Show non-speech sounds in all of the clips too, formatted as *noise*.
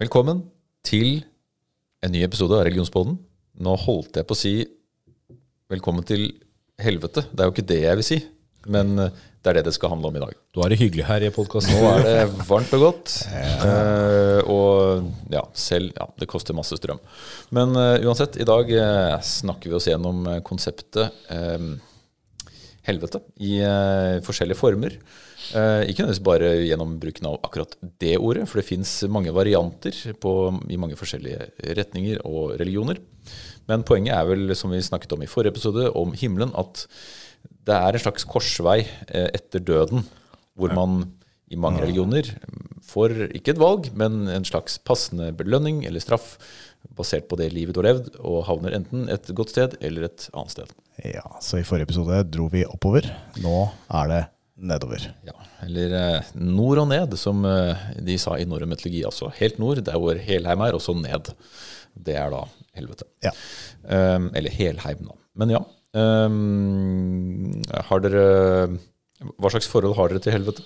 Velkommen til en ny episode av Religionspodden. Nå holdt jeg på å si velkommen til helvete. Det er jo ikke det jeg vil si, men eh, det er det det skal handle om i dag. Du har det hyggelig her i podkasten. Nå er det varmt og godt. Uh, og ja, selv Ja, det koster masse strøm. Men uh, uansett, i dag uh, snakker vi oss gjennom konseptet helvete i forskjellige former. Ikke nødvendigvis bare gjennom bruken av akkurat det ordet, for det fins mange varianter på, i mange forskjellige retninger og religioner. Men poenget er vel, som vi snakket om i forrige episode, om himmelen, at det er en slags korsvei eh, etter døden, hvor man i mange religioner får ikke et valg, men en slags passende belønning eller straff basert på det livet du har levd, og havner enten et godt sted eller et annet sted. Ja, så i forrige episode dro vi oppover. Nå er det nedover. Ja, eller eh, nord og ned, som eh, de sa i norrøn mytologi. Altså helt nord, der hvor Helheim er, og så ned. Det er da helvete. Ja. Um, eller Helheim, da. Men ja. Um, har dere Hva slags forhold har dere til helvete?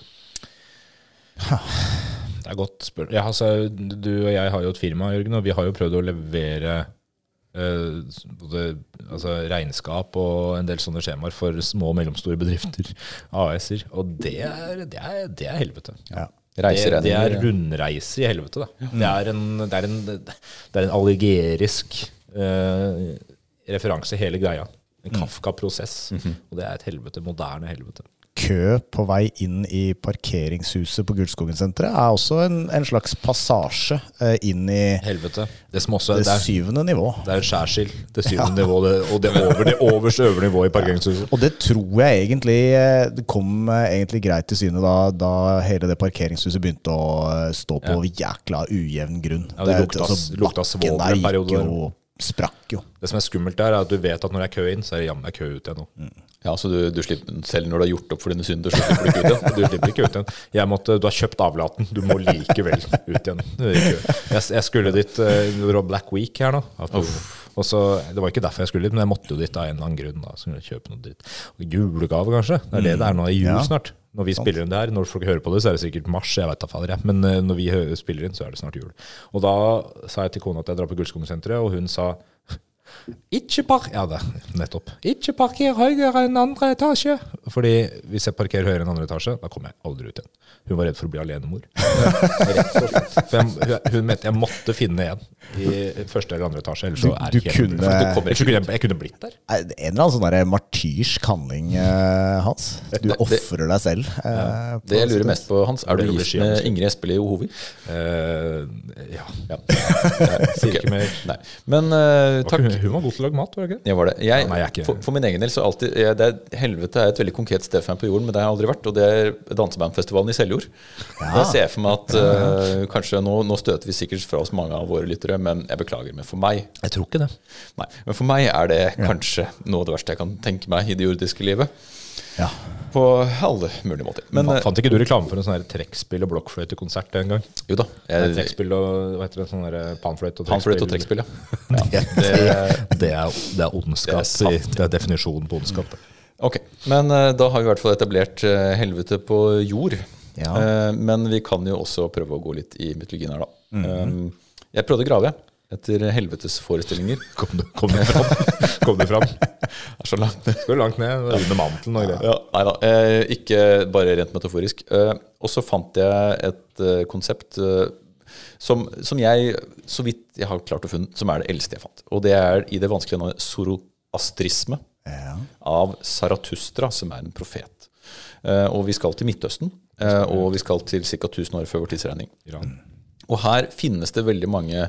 Det er godt spørsmål. Ja, altså, du og jeg har jo et firma, Jørgen, og vi har jo prøvd å levere uh, både altså, regnskap og en del sånne skjemaer for små og mellomstore bedrifter, *laughs* AS-er. Og det er, det er, det er helvete. Ja. Det, det er rundreise i helvete. Da. Det, er en, det, er en, det er en allegerisk uh, referanse, hele greia. En Kafka-prosess. Og det er et helvete. Moderne helvete. Kø på vei inn i parkeringshuset på Gullskogen-senteret er også en, en slags passasje eh, inn i Helvete. Det som også det det er, syvende nivå. det er et skjærsild. Det syvende nivået, det, og det over det øverste øvre nivået i parkeringshuset. Og det tror jeg egentlig eh, Det kom eh, egentlig greit til syne da, da hele det parkeringshuset begynte å eh, stå på jækla ujevn grunn. Ja, det lukta- lukta bakken svovel der en periode gikk der. jo Sprakk jo. Det som er skummelt der, er at du vet at når det er kø inn, så er det jammen meg kø ut igjen nå. Ja, så du, du slipper, Selv når du har gjort opp for dine synder, så slipper du ikke ut igjen? *laughs* Du slipper ikke ut igjen. Jeg måtte, du har kjøpt avlaten, du må likevel ut igjen. Jeg, jeg skulle dit uh, Det var Black Week her nå. At du- Og så, Det var ikke derfor jeg skulle dit, men jeg måtte jo dit av en eller annen grunn. da, så jeg kjøpe noe dritt. Julegave, kanskje. Det er det det er nå i jul Ja. snart. Når vi spiller inn det her, når folk hører på det, så er det sikkert mars. jeg vet da fader jeg. Men eh, når vi spiller inn, så er det snart jul. Og da sa jeg til kona at jeg drar på Gullskogen-senteret, og hun sa ikke park... Ja, det, nettopp. Ikke parker høyere enn andre etasje. Fordi hvis jeg parkerer høyere enn andre etasje, da kommer jeg aldri ut igjen. Hun var redd for å bli alenemor. *laughs* For jeg, hun, hun mente jeg måtte finne en i første eller andre etasje. Ellers så er du du kunne- kommer ikke- jeg, kunne, jeg kunne blitt der. Er En eller annen sånn martyrsk handling, eh, Hans. Du ofrer deg selv. eh, på Det jeg lurer mest på, Hans, er du gift med. Ingrid Espelid Hovi? Uh, ja. Ja. *laughs* Sier ikke mer. Nei. Men takk. Hun, var god til å lage mat, var hun ikke? Jeg var det. Jeg, Nei, jeg er ikke- for, for min egen del så alltid jeg, det er, Helvete er et veldig konkret sted for meg på jorden, men det har jeg aldri vært. Og det er dansebandfestivalen i Seljord. Da ser jeg for meg at uh, kanskje nå, nå støter vi sikkert fra oss mange av våre lyttere, men jeg beklager. Men for meg Jeg tror ikke det. Nei, men for meg er det kanskje noe av det verste jeg kan tenke meg i det jordiske livet. Ja. På alle mulige måter. Men Fant, eh, fant ikke du reklame for en sånn her trekkspill og blokkfløytekonsert en gang? jo da. Jeg, trekkspill og hva heter det, sånn der panfløyte og Panfløyte og trekkspill, *laughs* ja. Det, det, er, det er ondskap. Det er Det er definisjonen på ondskap. Ok, Men eh, da har vi i hvert fall etablert eh, helvete på jord. Ja. Eh, men vi kan jo også prøve å gå litt i mytologien her, da. Eh, jeg prøvde å grave etter helvetesforestillinger. *laughs* Kom du, kom du fram? Kom du fram? *laughs* Det er så langt ned. Skal langt ned? Under mantelen og greier. Ja, nei da, eh, ikke bare rent metaforisk. Eh, og så fant jeg et eh, konsept som, som jeg, så vidt jeg har klart å funne, som er det eldste jeg fant. Og det er i det vanskelige navnet zoroastrisme Ja. av Saratustra, som er en profet. Og vi skal til Midtøsten, eh, og vi skal til ca. 1000 år før vår tidsregning. Iran. Og her finnes det veldig mange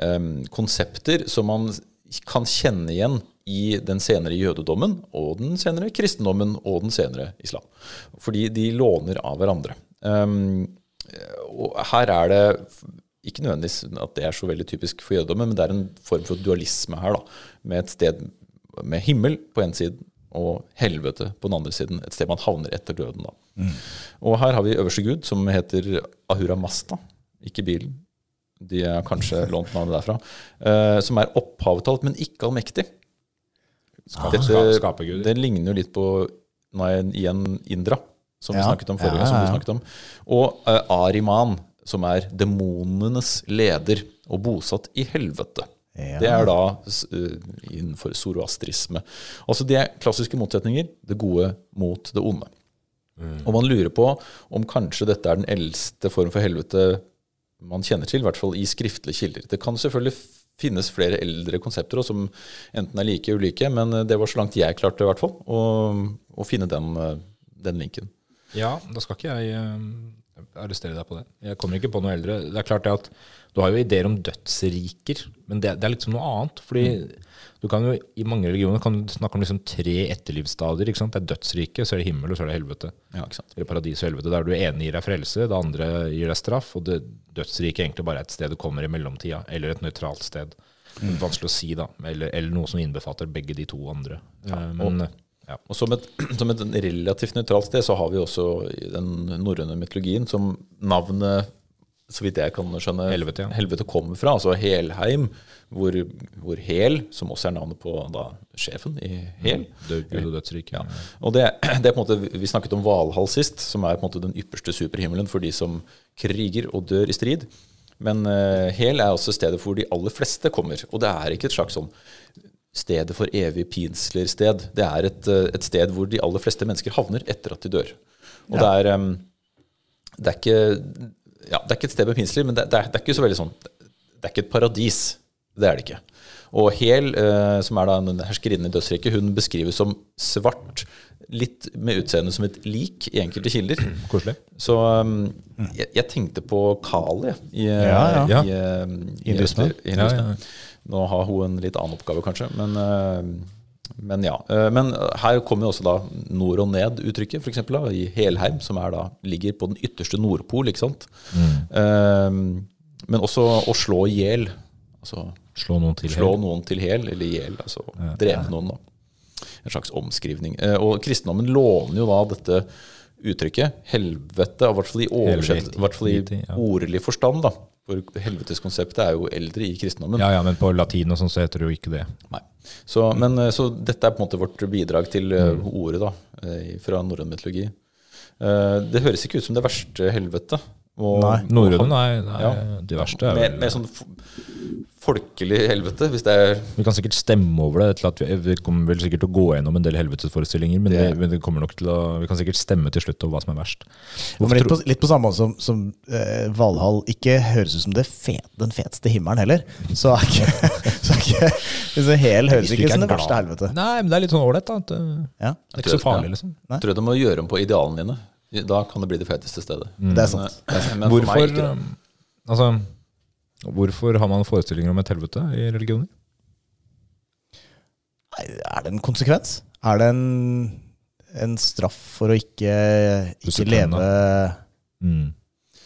um, konsepter som man kan kjenne igjen i den senere jødedommen og den senere kristendommen og den senere islam. Fordi de låner av hverandre. Um, og her er det ikke nødvendigvis at det er så veldig typisk for jødedommen, men det er en form for dualisme her, da, med et sted med himmel på en side og helvete på den andre siden. Et sted man havner etter døden. da. Og her har vi øverste gud, som heter Ahura Masta, ikke bilen. De har kanskje lånt navnet derfra. Uh, som er opphavet til alt, men ikke allmektig. Skape, Dette. Den ligner jo litt på nå er igjen Indra, som vi snakket om forrige Ja, gang. som ja, du ja. snakket om. Og uh, Ariman, som er demonenes leder og bosatt i helvete. Ja. Det er da eh, innenfor zoroastrisme. Altså Det er klassiske motsetninger. Det gode mot det onde. Og man lurer på om kanskje dette er den eldste form for helvete man kjenner til, i hvert fall i skriftlige kilder. Det kan selvfølgelig finnes flere eldre konsepter også, som enten er like ulike, men eh, det var så langt jeg klarte i hvert fall, å, å finne den, eh, den linken. Ja, da skal ikke jeg eh, arrestere deg på det. Jeg kommer ikke på noe eldre. Det er klart det at Du har jo ideer om dødsriker, men det, det er liksom noe annet. fordi du kan jo I mange religioner kan du snakke om liksom tre etterlivsstadier. ikke sant? Det er dødsriket, så er det himmel, og så er det helvete. Ja, ikke sant? Eller paradis og helvete. Der du ene gir deg frelse, det andre gir deg straff. Og det dødsriket egentlig bare er et sted du kommer i mellomtida, eller et nøytralt sted. Er vanskelig å si, da. Eller, eller noe som innbefatter begge de to andre. Ja, men og, ja. Og som et, *clears throat* som et relativt nøytralt sted, så har vi også i den norrøne mytologien som navnet, så vidt jeg kan skjønne, Helvete, ja. kommer fra. Altså Helheim, hvor, hvor Hel, som også er navnet på da, sjefen i Hel Død, Gud og dødsriket. Ja. Og det, det er på en måte, Vi snakket om Valhall sist, som er på en måte den ypperste superhimmelen for de som kriger og dør i strid. Men uh, Hel er også stedet hvor de aller fleste kommer. Og det er ikke et slags sånn stedet for evig pinsler-sted. Det er et, eh, et sted hvor de aller fleste mennesker havner etter at de dør. Og det er um, det er ikke ja, det er ikke et sted med pinsler, men det, det, er, det er ikke så veldig sånn Det er ikke et paradis. Det er det ikke. Og Hel, eh, som er da en herskerinne i dødsriket, hun beskrives som svart, litt med utseende som et lik i enkelte kilder. *clears throat* Koselig. Så um, jeg, jeg tenkte på Kali i, eh, Ja, ja. i, i, i Hinduismen. i ja. Nå har hun en litt annen oppgave, kanskje. Men, eh, men ja. Eh, Men her kommer jo også da nord og ned-uttrykket, f.eks. i Helheim, som da, ligger på den ytterste nordpol. ikke sant? Eh, Men også å slå i hjel. Altså Slå noen til. slå helt. noen til hel, eller hjel. Altså drepe noen, da. En slags omskrivning. Eh, Og kristendommen låner jo da dette uttrykket, helvete, i hvert fall i oversett, i hvert fall i ja. forstand, da. For helveteskonseptet er jo eldre i kristendommen. Ja, ja, men på latin og sånn så heter det jo ikke det. Nei. Så, men, eh, så dette er på en måte vårt bidrag til eh, ordet da, eh, fra norrøn mytologi. Det høres ikke ut som det verste helvete. Og, Nei. Norrøne, nei, nei Ja. det verste er Mer, vel mer sånn folkelig helvete, hvis det er Vi kan sikkert stemme over det. til at Vi, vi kommer vel sikkert til å gå gjennom en del helvetesforestillinger, men, Det- det, det kommer nok til å, vi kan sikkert stemme til slutt over hva som er verst. Ja, men litt, på, litt på samme måte som, som eh, Valhall ikke høres ut som det fet, den feteste himmelen heller. Så er ikke, *laughs* så er ikke liksom, Hel høres ikke ut som er det verste helvete. Nei, men det er litt sånn ålreit, da. at, uh, Ja, Det er ikke så farlig, liksom. Nei. Tror du du må gjøre om på idealene dine. Da kan det bli det feteste stedet. Det er sant. Men, eh, men for Hvorfor, ikke um, altså, hvorfor har man forestillinger om et helvete i religioner? Nei, Er det en konsekvens? Er det en, en straff for å ikke, ikke leve Mm.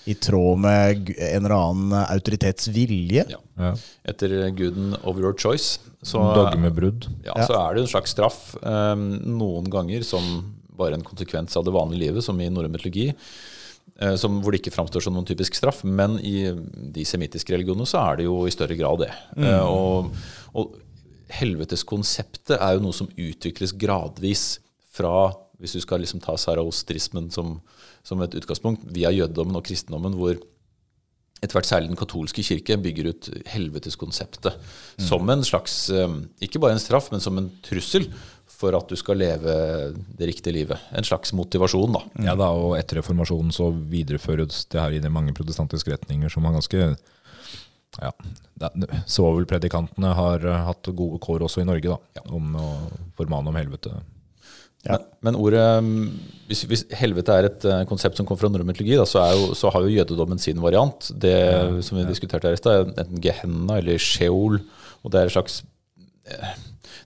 i tråd med en eller annen autoritets vilje? Ja. Ja. Etter guden of your choice, så, Dogmebrudd. ja, Ja. så er det en slags straff. um, noen ganger som bare en konsekvens av det vanlige livet, som i norrøn mytologi. eh, som, hvor det ikke framstår som noen typisk straff. Men i de semittiske religionene så er det jo i større grad det. Mm. og, og helveteskonseptet er jo noe som utvikles gradvis fra Hvis du skal liksom ta zaraostrismen som, som et utgangspunkt, via jødedommen og kristendommen, hvor etter hvert særlig den katolske kirke bygger ut helveteskonseptet som en slags eh, Ikke bare en straff, men som en trussel for at du skal leve det riktige livet. En slags motivasjon, da. Ja da, og etter reformasjonen så videreføres det her i de mange protestantiske retninger som har ganske ja, vel Svovelpredikantene har eh, hatt gode kår også i Norge, da, om å formane om helvete. Ja. Men, men ordet mm, hvis, hvis helvete er et eh, konsept som kommer fra norrøn mytologi, så, er så har jo jødedommen sin variant. Det som vi diskuterte her i stad, enten Gehenna eller Sheol. Og det er et slags eh,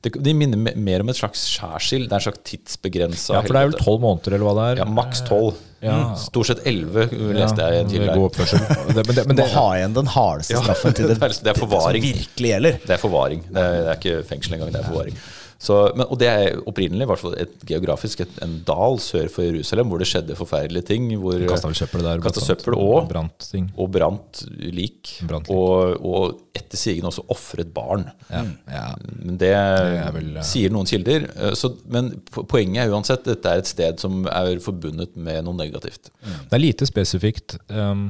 det, De minner mer om et slags skjærsild. Det er en slags tidsbegrensa Ja, for det er vel tolv måneder, eller hva det er? Ja, maks tolv. Ja. Stort sett elleve, leste jeg kilde god oppførsel. *laughs* Det, men det, men Du må ha igjen den hardeste straffen til *laughs* det, det er- det er forvaring. som virkelig gjelder. Det er forvaring. Det er, det er ikke fengsel engang, det er forvaring. Så, men, og det er opprinnelig hvert fall et geografisk et, en dal sør for Jerusalem hvor det skjedde forferdelige ting. Hvor Kasta søppel der. Kastet søppel og- Brant ting. og brant lik. Brant lik. Og, og etter sigende også ofret barn. Ja. ja. Men det, det vel, ja. sier noen kilder. Eh, Så, men poenget er uansett dette er et sted som er forbundet med noe negativt. Det er lite spesifikt um,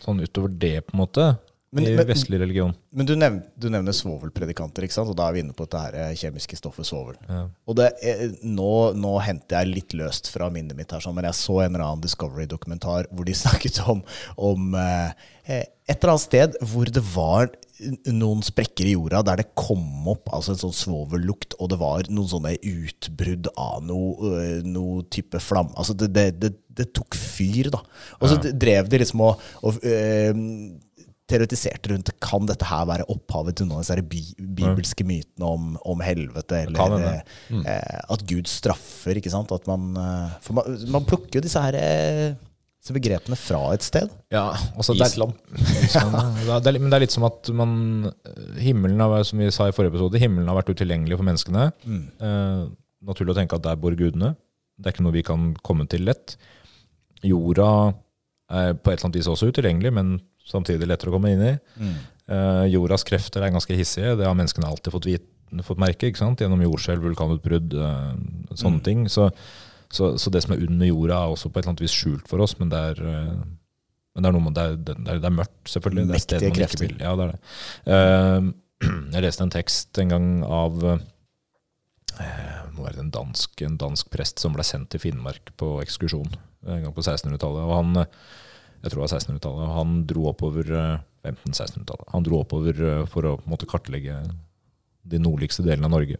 sånn utover det, på en måte, Men- i vestlig religion. Men du, nevner, du nevner svovelpredikanter, ikke sant? og da er vi inne på dette her eh, kjemiske stoffet svovel. Ja. Og det, er- nå, nå henter jeg litt løst fra minnet mitt, her, sånn, men jeg så en eller annen Discovery-dokumentar hvor de *laughs* snakket om, om eh, et eller annet sted hvor det var noen sprekker i jorda der det kom opp altså en sånn svovellukt, og det var noen sånne utbrudd av noe, noe type flam. Altså det, det, det, det tok fyr, da. Og så drev de liksom og, og øh, teoretiserte rundt kan dette her være opphavet til noen av disse bi bibelske mytene om, om helvete, eller mm. eh, at Gud straffer, ikke sant? At man, eh, for man, man plukker jo disse her eh, disse begrepene fra et sted. Ja, altså, det er- Island. Ja. Det er, men det er litt som at man Himmelen har, som vi sa i forrige episode, himmelen har vært utilgjengelig for menneskene. Eh, naturlig å tenke at der bor gudene. Det er ikke noe vi kan komme til lett. Jorda er på et eller annet vis også utilgjengelig, men samtidig lettere å komme inn i. Eh, jordas krefter er ganske hissige. Det har menneskene alltid fått, vit, fått merke ikke sant? gjennom jordskjelv, vulkanutbrudd, eh, sånne ting. Så, så, så det som er under jorda, er også på et eller annet vis skjult for oss, men det er eh, men det er, noe, det, er, det, er, det mørkt, selvfølgelig. Det er Mektige ikke krefter. Ja, det er det. Eh, *clears throat* jeg leste en tekst en gang av eh, må være en dansk, en dansk prest som ble sendt til Finnmark på ekskursjon en gang på 1600-tallet. og han, eh, Jeg tror det var 1600-tallet. Han dro oppover eh, 1500-1600-tallet. Han dro oppover eh, for å måtte måte, kartlegge de nordligste delene av Norge.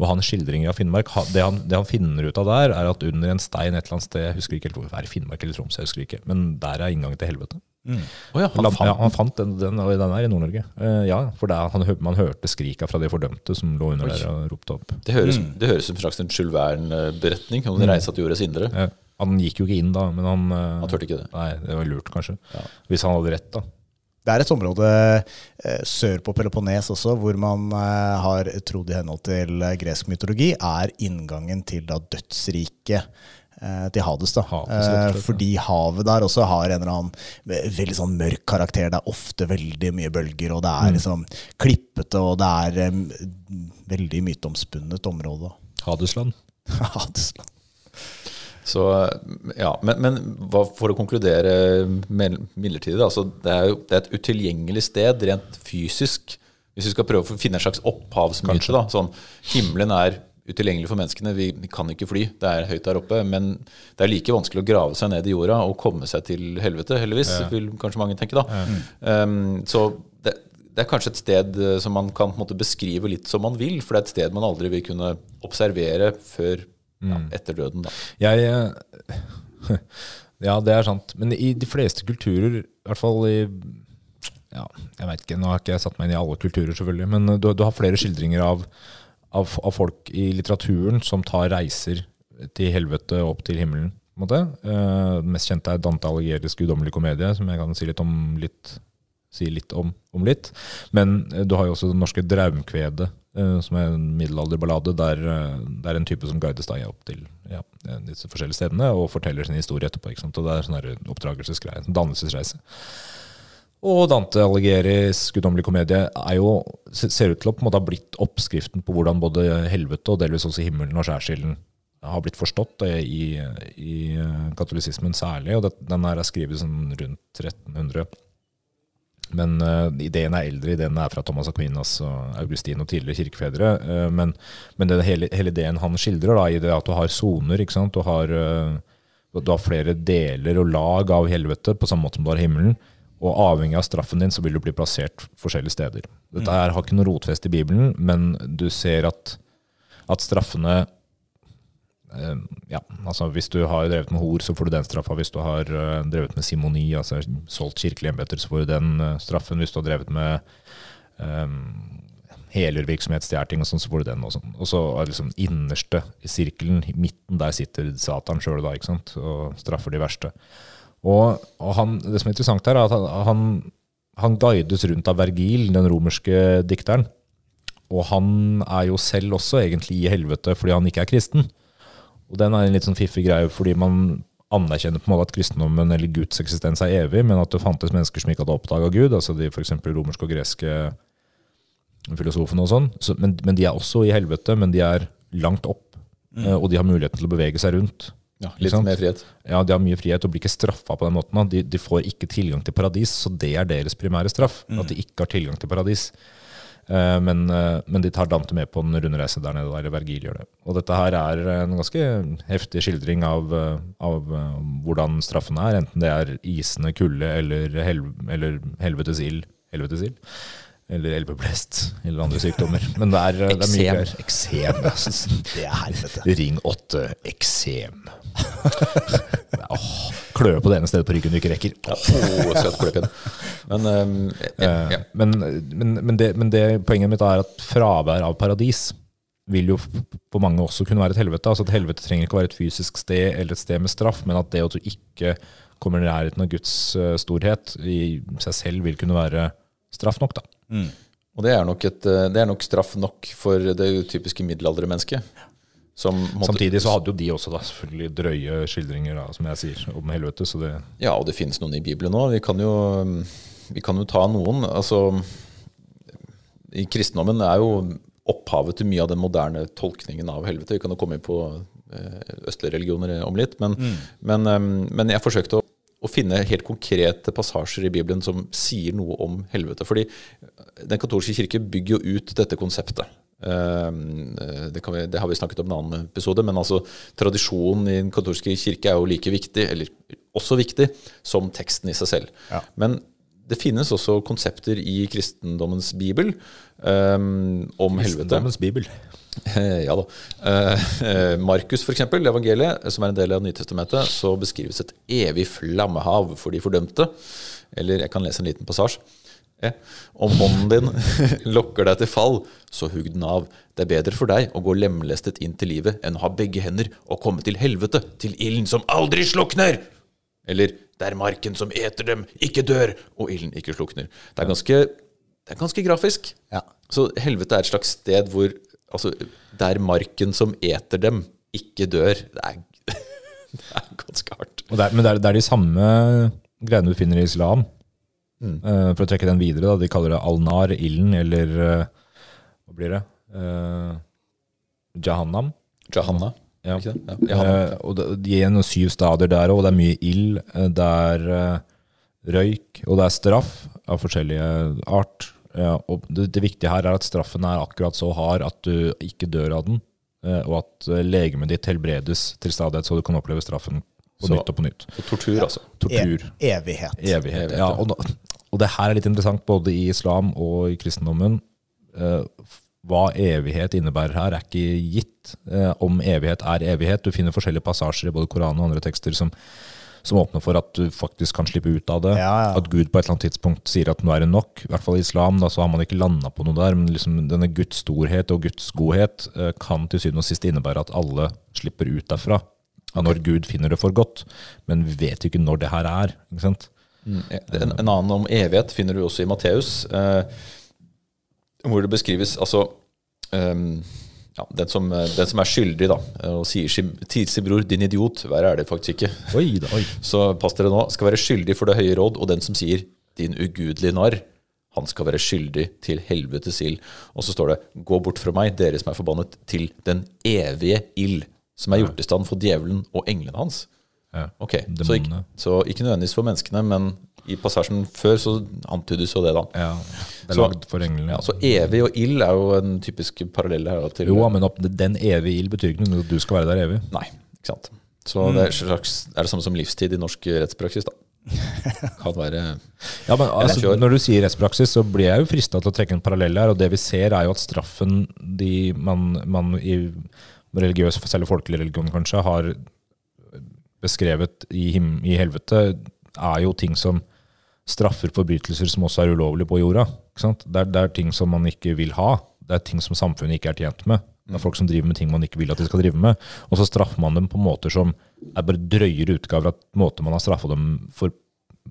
Og han skildringer av Finnmark, det han, det han finner ut av der, er at under en stein et eller annet sted, jeg husker ikke helt hvor, er det Finnmark eller Troms, jeg husker ikke, men der er inngangen til helvete. Å ja, han Han, fant ja, han fant den, den, og den er i Nord-Norge. Uh, ja, for der, han, man hørte skrika fra de fordømte som lå under Oi. der og ropte opp. Det høres, det høres som en slags en Jules Verne-beretning om mm. reisa til jordets indre. Eh, han gikk jo ikke inn da, men han eh, Han turte ikke det. Nei, det var lurt, kanskje. Ja. Hvis han hadde rett, da. Det er et område eh, sør på Peloponnes også, hvor man eh, har trodd i henhold til eh, gresk mytologi, er inngangen til da dødsriket eh, til Hades. da. Hades, slett, Eh, fordi havet der også har en eller annen veldig sånn mørk karakter. Det er ofte veldig mye bølger, og det Mm. er liksom klippete, og det er um, veldig myteomspunnet område. Hadesland. *laughs* Hadesland. Så, ja, men, men for å konkludere midlertidig, da, så det er jo det er et utilgjengelig sted rent fysisk. Hvis vi skal prøve å finne en slags opphavsmyte. da, sånn, Himmelen er utilgjengelig for menneskene, vi kan ikke fly, det er høyt der oppe. Men det er like vanskelig å grave seg ned i jorda og komme seg til helvete, heldigvis, vil kanskje mange tenke. da. Um, så det, det er kanskje et sted eh, som man kan på en måte beskrive litt som man vil, for det er et sted man aldri vil kunne observere før ja, etter døden. da. Jeg eh, *laughs* Ja, det er sant. Men i de fleste kulturer, i hvert fall i ja, jeg vet ikke, Nå har ikke jeg satt meg inn i alle kulturer, selvfølgelig, men du, du har flere skildringer av, av, av folk i litteraturen som tar reiser til helvete og opp til himmelen. på en måte. Uh, det mest kjente er Dante Alighieri's guddommelige komedie, som jeg kan si litt om litt, si litt om, om litt. Men uh, du har jo også det norske Draumkvedet, som er en middelalderballade, der eh, det er en type som guides deg opp til ja, disse forskjellige stedene og forteller sin historie etterpå. Og det er sånn oppdragelsesgreie, dannelsesreise. Og Dante Alighieri's guddommelige komedie er jo, ser ut til å på en måte ha blitt oppskriften på hvordan både helvete og delvis også himmelen og skjærsilden har blitt forstått i, i eh, katolisismen særlig. Og det, den her er skrevet sånn rundt 1300. Men uh, ideen er eldre. Ideen er fra Thomas Aquinas og Augustin og tidligere kirkefedre. Uh, men men den hele, hele ideen han skildrer, da, i det at du har soner. Du har, uh, du har flere deler og lag av helvete, på samme måte som du har himmelen. Og avhengig av straffen din så vil du bli plassert forskjellige steder. Dette her har ikke noe rotfest i Bibelen, men du ser at, at straffene ja, altså Hvis du har drevet med hor, så får du den straffa. Hvis du har eh, drevet med simoni, altså solgt kirkelige embeter, så får du den eh, straffen. Hvis du har drevet med um, helervirksomhet, stjerting og sånn, så får du den. Og sånn. Og så liksom innerste i sirkelen, i midten, der sitter Satan sjøl og straffer de verste. Og, og han, det som er interessant her, er at han, han guides rundt av Vergil, den romerske dikteren. og han er jo selv også egentlig i helvete fordi han ikke er kristen. Og den er en litt sånn fiffig greie, fordi man anerkjenner på en måte at kristendommen eller Guds eksistens er evig, men at det fantes mennesker som ikke hadde oppdaga Gud, altså de f.eks. romerske og greske filosofene og sånn. Så, men, men, de er også i helvete, men de er langt opp, mm. og de har muligheten til å bevege seg rundt. Ja, Litt mer frihet? Ja, de har mye frihet og blir ikke straffa på den måten. De, de, får ikke tilgang til paradis, så det er deres primære straff. Mm. At de ikke har tilgang til paradis. Uh, men, uh, men, de tar Dante med på en rundreise der nede, eller Vergil gjør det. Og dette her er en ganske heftig skildring av, uh, av hvordan straffen er, enten det er isende kulde eller, hel, eller helvetes ild. Helvetes ild. Eller elveblest, eller andre sykdommer. Men det er, det er mye greier. Eksem. *laughs* Det er helvete. Ring åtte. Eksem. oh, kløe på det ene stedet på ryggen du ikke rekker. Oh, men, um, ja. men, men, men, det, men det, poenget mitt er at fravær av paradis vil jo på mange også kunne være et helvete. Altså Et helvete trenger ikke å være et fysisk sted eller et sted med straff, men at det at du ikke kommer i nærheten av Guds storhet i seg selv vil kunne være straff nok. da. Mm. Og det er, et, eh, det er, nok straff nok for det typiske middelaldermennesket. Samtidig så hadde jo de også da selvfølgelig drøye skildringer da, som jeg sier, om helvete. Så det ja, og det finnes noen i Bibelen òg. Vi, kan jo, vi kan jo ta noen. Altså, i Kristendommen er jo opphavet til mye av den moderne tolkningen av helvete. Vi kan jo komme inn på eh, østlige religioner om litt. Men, mm. men, um, men jeg forsøkte å å finne helt konkrete passasjer i Bibelen som sier noe om helvete. Fordi Den katolske kirke bygger jo ut dette konseptet. Ehm, det, vi, det, har vi snakket om i en annen episode, men altså tradisjonen i den katolske kirke er jo like viktig, eller også viktig, som teksten i seg selv. Ja. Men det finnes også konsepter i kristendommens bibel um, om helvete. Kristendommens bibel. *laughs* Ja da. Uh, Markus, f.eks., evangeliet, som er en del av Nytestamentet, så beskrives et evig flammehav for de fordømte. Eller jeg kan lese en liten passasje. Eh, om hånden din *laughs* lokker deg til fall, så hugg den av. Det er bedre for deg å gå lemlestet inn til livet enn å ha begge hender og komme til helvete, til ilden som aldri slukner! Eller der marken som eter dem, ikke dør, og ilden ikke slukner. Det er ganske, det er ganske grafisk. Ja. Så helvete er et slags sted hvor Altså, det er marken som eter dem, ikke dør. Det er, *laughs* det er ganske hardt. Det er, men det er, det er, de samme greiene du finner i islam. Mm. Uh, for å trekke den videre, da, de kaller det al-nar, ilden, eller uh, Hva blir det? Uh, jahannam. Jahanna. Ja. ja. Jahannam. og det, de er noen syv stadier der òg. Det er mye ild, det er røyk, og det er straff av forskjellige art. Ja, og det, det, viktige her er at straffen er akkurat så hard at du ikke dør av den, eh, og at eh, legemet ditt helbredes til stadighet, så du kan oppleve straffen på så, nytt og på nytt. Så tortur, altså. Tortur. E evighet. evighet. Ja, og, og, det her er litt interessant både i islam og i kristendommen. Eh, hva evighet innebærer her, er ikke gitt. om evighet er evighet. Du finner forskjellige passasjer i både Koranen og andre tekster som som åpner for at du faktisk kan slippe ut av det. Ja, ja. At Gud på et eller annet tidspunkt sier at nå er det nok. I hvert fall i islam da, så har man ikke landa på noe der. Men liksom denne Guds storhet og Guds godhet eh, kan til syvende og sist innebære at alle slipper ut derfra. Okay. når Gud finner det for godt. Men vi vet jo ikke når det her er. ikke sant? Mm, en, en, annen om evighet finner du også i Matteus, eh, hvor det beskrives altså um, ja, den, som, den, som, er skyldig da, og sier sin bror 'din idiot', verre er det faktisk ikke. Oi, da, oi. Så pass dere nå. Skal være skyldig for det høye råd, og den som sier 'din ugudelige narr', han skal være skyldig til helvetes ild. Og så står det 'gå bort fra meg, dere som er forbannet, til den evige ild', som er gjort i stand for djevelen og englene hans. Ja, ok, så ikke, så ikke nødvendigvis for menneskene, men i passasjen før så antydes jo det, da. Ja, det er så, lagd for englene. Ja, så evig og ild er jo en typisk parallell her. Til, jo, men den evige ild betyr ikke noe at du skal være der evig. Nei, ikke sant. Så mm. det er, slags, er, det samme som livstid i norsk rettspraksis, da. *laughs* kan være ja, men altså, Når du sier rettspraksis, så blir jeg jo frista til å trekke en parallell her. Og det vi ser, er jo at straffen de man, man i religiøs, selv folkelig religion kanskje, har beskrevet i, him, i helvete, er jo ting som straffer forbrytelser som også er ulovlige på jorda. Det er, det, er, ting som man ikke vil ha. Det er ting som samfunnet ikke er tjent med. Det er folk som driver med ting man ikke vil at de skal drive med. Og så straffer man dem på måter som er bare drøyere utgaver av måter man har straffa dem for,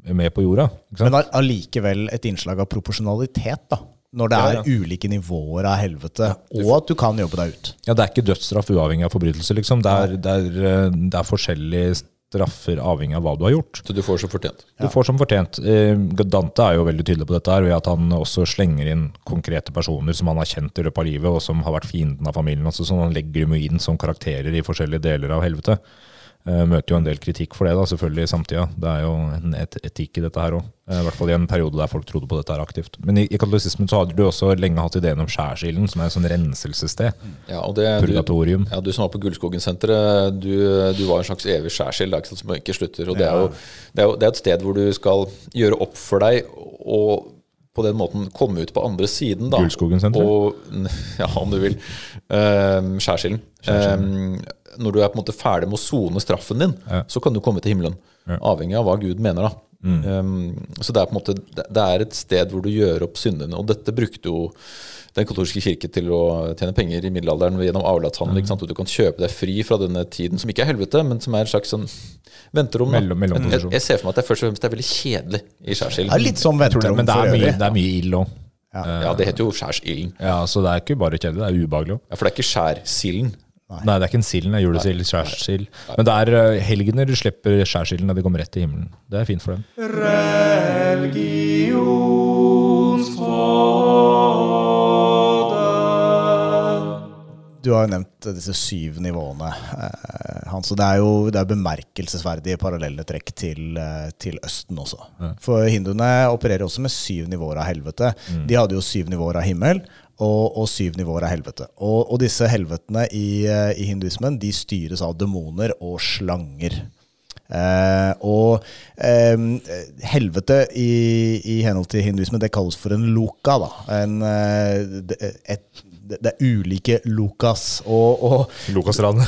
med på jorda. Men allikevel et innslag av proporsjonalitet, da. Når det er ja. ulike nivåer av helvete, og at du kan jobbe deg ut. Ja, Det er ikke dødsstraff uavhengig av forbrytelse, liksom. Det er, det er, eh, det er forskjellige straffer avhengig av hva du har gjort. Så du får som fortjent. Du får som fortjent. Eh, Dante er jo veldig tydelig på dette her, ved at han også slenger inn konkrete personer som han har kjent i løpet av livet, og som har vært fienden av familien. Altså, sånn han legger dem inn som karakterer i forskjellige deler av helvete. Eh, Møter jo en del kritikk for det, da, selvfølgelig, i samtida. Det er jo en et etikk i dette her òg. I hvert fall i en periode der folk trodde på dette her aktivt. Men i, i katolisismen så hadde du også lenge hatt ideen om skjærsilden, som er et sånn renselsessted. Ja, og det, du, ja, du som var på Gullskogen-senteret, du, du var en slags evig skjærsild sant, som ikke slutter. Og det er, jo, det, er jo, det er et sted hvor du skal gjøre opp for deg og på den måten komme ut på andre siden. da. Gullskogen-senteret? Og, *laughs* ja, om du vil. Um, skjærsilden. Um, når du er på en måte ferdig med å sone straffen din, Ja. så kan du komme til himmelen. Avhengig av hva Gud mener. da. Mm. Um, så det er på en måte det det er et sted hvor du gjør opp syndene. Og dette brukte jo den katolske kirke til å tjene penger i middelalderen gjennom avlatshandel. Mm. ikke sant? Og du kan kjøpe deg fri fra denne tiden, som ikke er helvete, men som er et slags sånn venterom. Mellom, Mellom- jeg, jeg ser for meg at det først og fremst er veldig kjedelig i skjærsilden. Det er litt sånn venterom, det, men det er mye, det er mye ild òg. Ja, det heter jo skjærsilden. Ja, så det er ikke bare kjedelig, det er ubehagelig òg. Ja, for det er ikke skjærsilden. Nei, det er ikke en sild, det er julesild, skjærsild. Men det er uh, helgener slipper skjærsilden når de kommer rett til himmelen. Det er fint for dem. Du har jo nevnt disse syv nivåene, eh, Hans. Og det er jo det er bemerkelsesverdige parallelle trekk til, eh, til Østen også. For hinduene opererer også med syv nivåer av helvete. De hadde jo syv nivåer av himmel. Og, og syv nivåer av helvete. Og, og disse helvetene i, eh, i hinduismen de styres av demoner og slanger. Eh, og eh, helvete i, i henhold til hinduismen, det kalles for en loka. Da. En, eh, et, det, er ulike Lukas Og, og, *laughs* Lokasraden.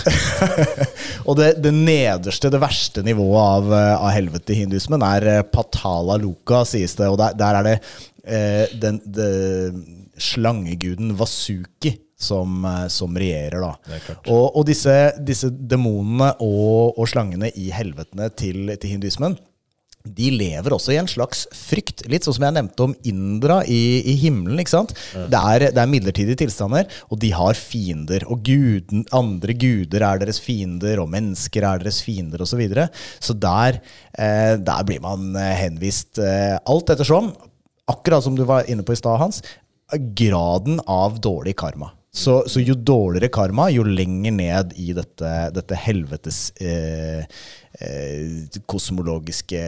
*laughs* og det, det nederste, det verste nivået av, eh, av helvete i hinduismen er eh, patala Luka, sies det. Og der, der er det eh, den, det, slangeguden Vasuki som, eh, som regjerer, da. Og, og disse, disse demonene og, og slangene i helvetene til, til hinduismen de lever også i en slags frykt. Litt sånn som jeg nevnte om Indra i, i himmelen. ikke sant? Det, er, det er midlertidige tilstander, og de har fiender. Og guden, andre guder er deres fiender, og mennesker er deres fiender osv. Så, videre. så der, eh, der blir man eh, henvist eh, alt ettersom, akkurat som du var inne på i stad, Hans, graden av dårlig karma. Så, så jo dårligere karma, jo lenger ned i dette, dette helvetes eh, kosmologiske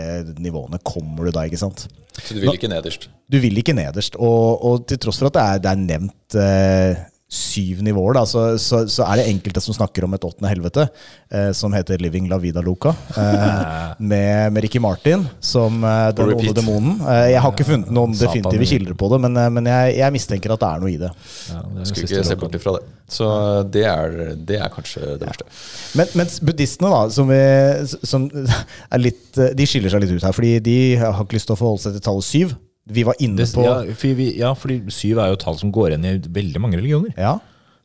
nivåene kommer du da, ikke sant? Så du vil ikke nederst. Du vil ikke nederst. Og, og til tross for at det er, det er nevnt eh, syv nivåer, da, så, så, så er det enkelte som snakker om et åttende helvete, eh, som heter Living La Vida Loca, eh, *laughs* med, med Ricky Martin som eh, den onde demonen. Eh, jeg har ikke funnet noen definitive kilder på det, men, eh, men jeg, jeg mistenker at det er noe i det. Ja, det Skulle ikke se bort ifra det. Så det er, det er kanskje det verste. Men, mens buddhistene, da, som, vi, som *laughs* er litt, eh, de skiller seg litt ut her, fordi de har ikke lyst til å forholde seg til tallet syv. Vi var inne Det, på ja, for vi, ja, fordi syv er jo tall som går igjen i veldig mange religioner. Ja.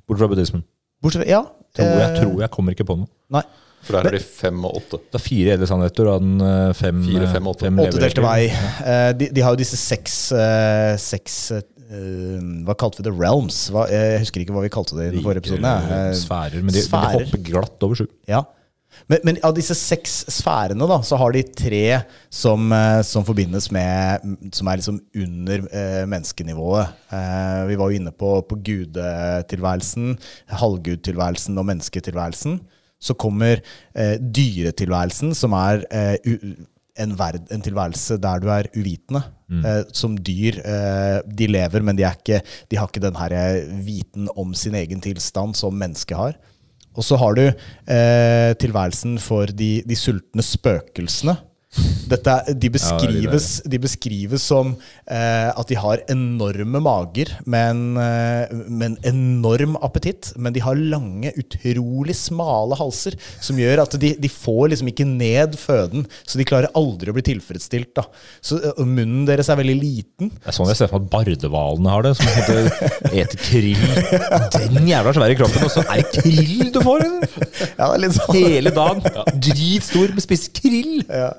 Bortsett fra buddhismen. Bortsett fra Ja. Tror jeg, eh, tror jeg kommer ikke på noe. Nei. For der er det fem og åtte. Det er fire edle sannheter og den eh, fem Fire, eh, fem, åtte. Åttedelte vei. Eh, de, de har jo disse seks, seks Hva kalte vi det? Realms? Hva, jeg husker ikke hva vi kalte det i den forrige episoden. Sfærer. Men de, men de hopper glatt over sju. Ja. Men, men av disse seks sfærene, da, så har de tre som, eh, som forbindes med Som er liksom under eh, menneskenivået. Eh, vi var jo inne på, på gudetilværelsen, halvgudtilværelsen og mennesketilværelsen. Så kommer eh, dyretilværelsen, som er eh, en, verd, en tilværelse der du er uvitende. Eh, som dyr. Eh, de lever, men de, ikke, de har ikke den her eh, viten om sin egen tilstand som mennesket har. Og så har du eh, tilværelsen for de, de sultne spøkelsene. Dette, de, beskrives, de beskrives som eh, at de har enorme mager med en, eh, med en enorm appetitt, men de har lange, utrolig smale halser, som gjør at de, de får liksom ikke ned føden, så de klarer aldri å bli tilfredsstilt. Da. Så eh, Munnen deres er veldig liten. Det er sånn jeg ser for meg at bardehvalene har det. Som eter krill. Den jævla svære kroppen, og så er det krill du får! eller? Ja, det er litt sånn. Hele dagen. Dritstor, men spiser krill. Ja.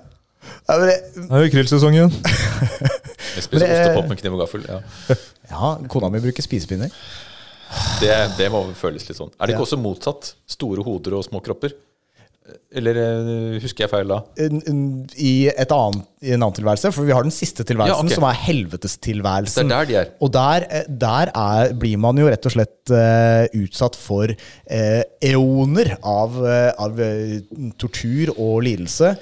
Ja, men det, Det er jo krillsesong igjen. *laughs* Jeg spiser ostepop med kniv og gaffel. Ja. *laughs* Ja, kona mi bruker spisepinner. Det, det må føles litt sånn. Er det ikke Ja. også motsatt? Store hoder og små kropper? Eller eh, husker jeg feil da? I, et annet, I en annen tilværelse, for vi har den siste tilværelsen, Ja, okay. som er helvetestilværelsen. Det er der de er. Og der, eh, der er, blir man jo rett og slett uh, utsatt for uh, eoner av, uh, av tortur og lidelse.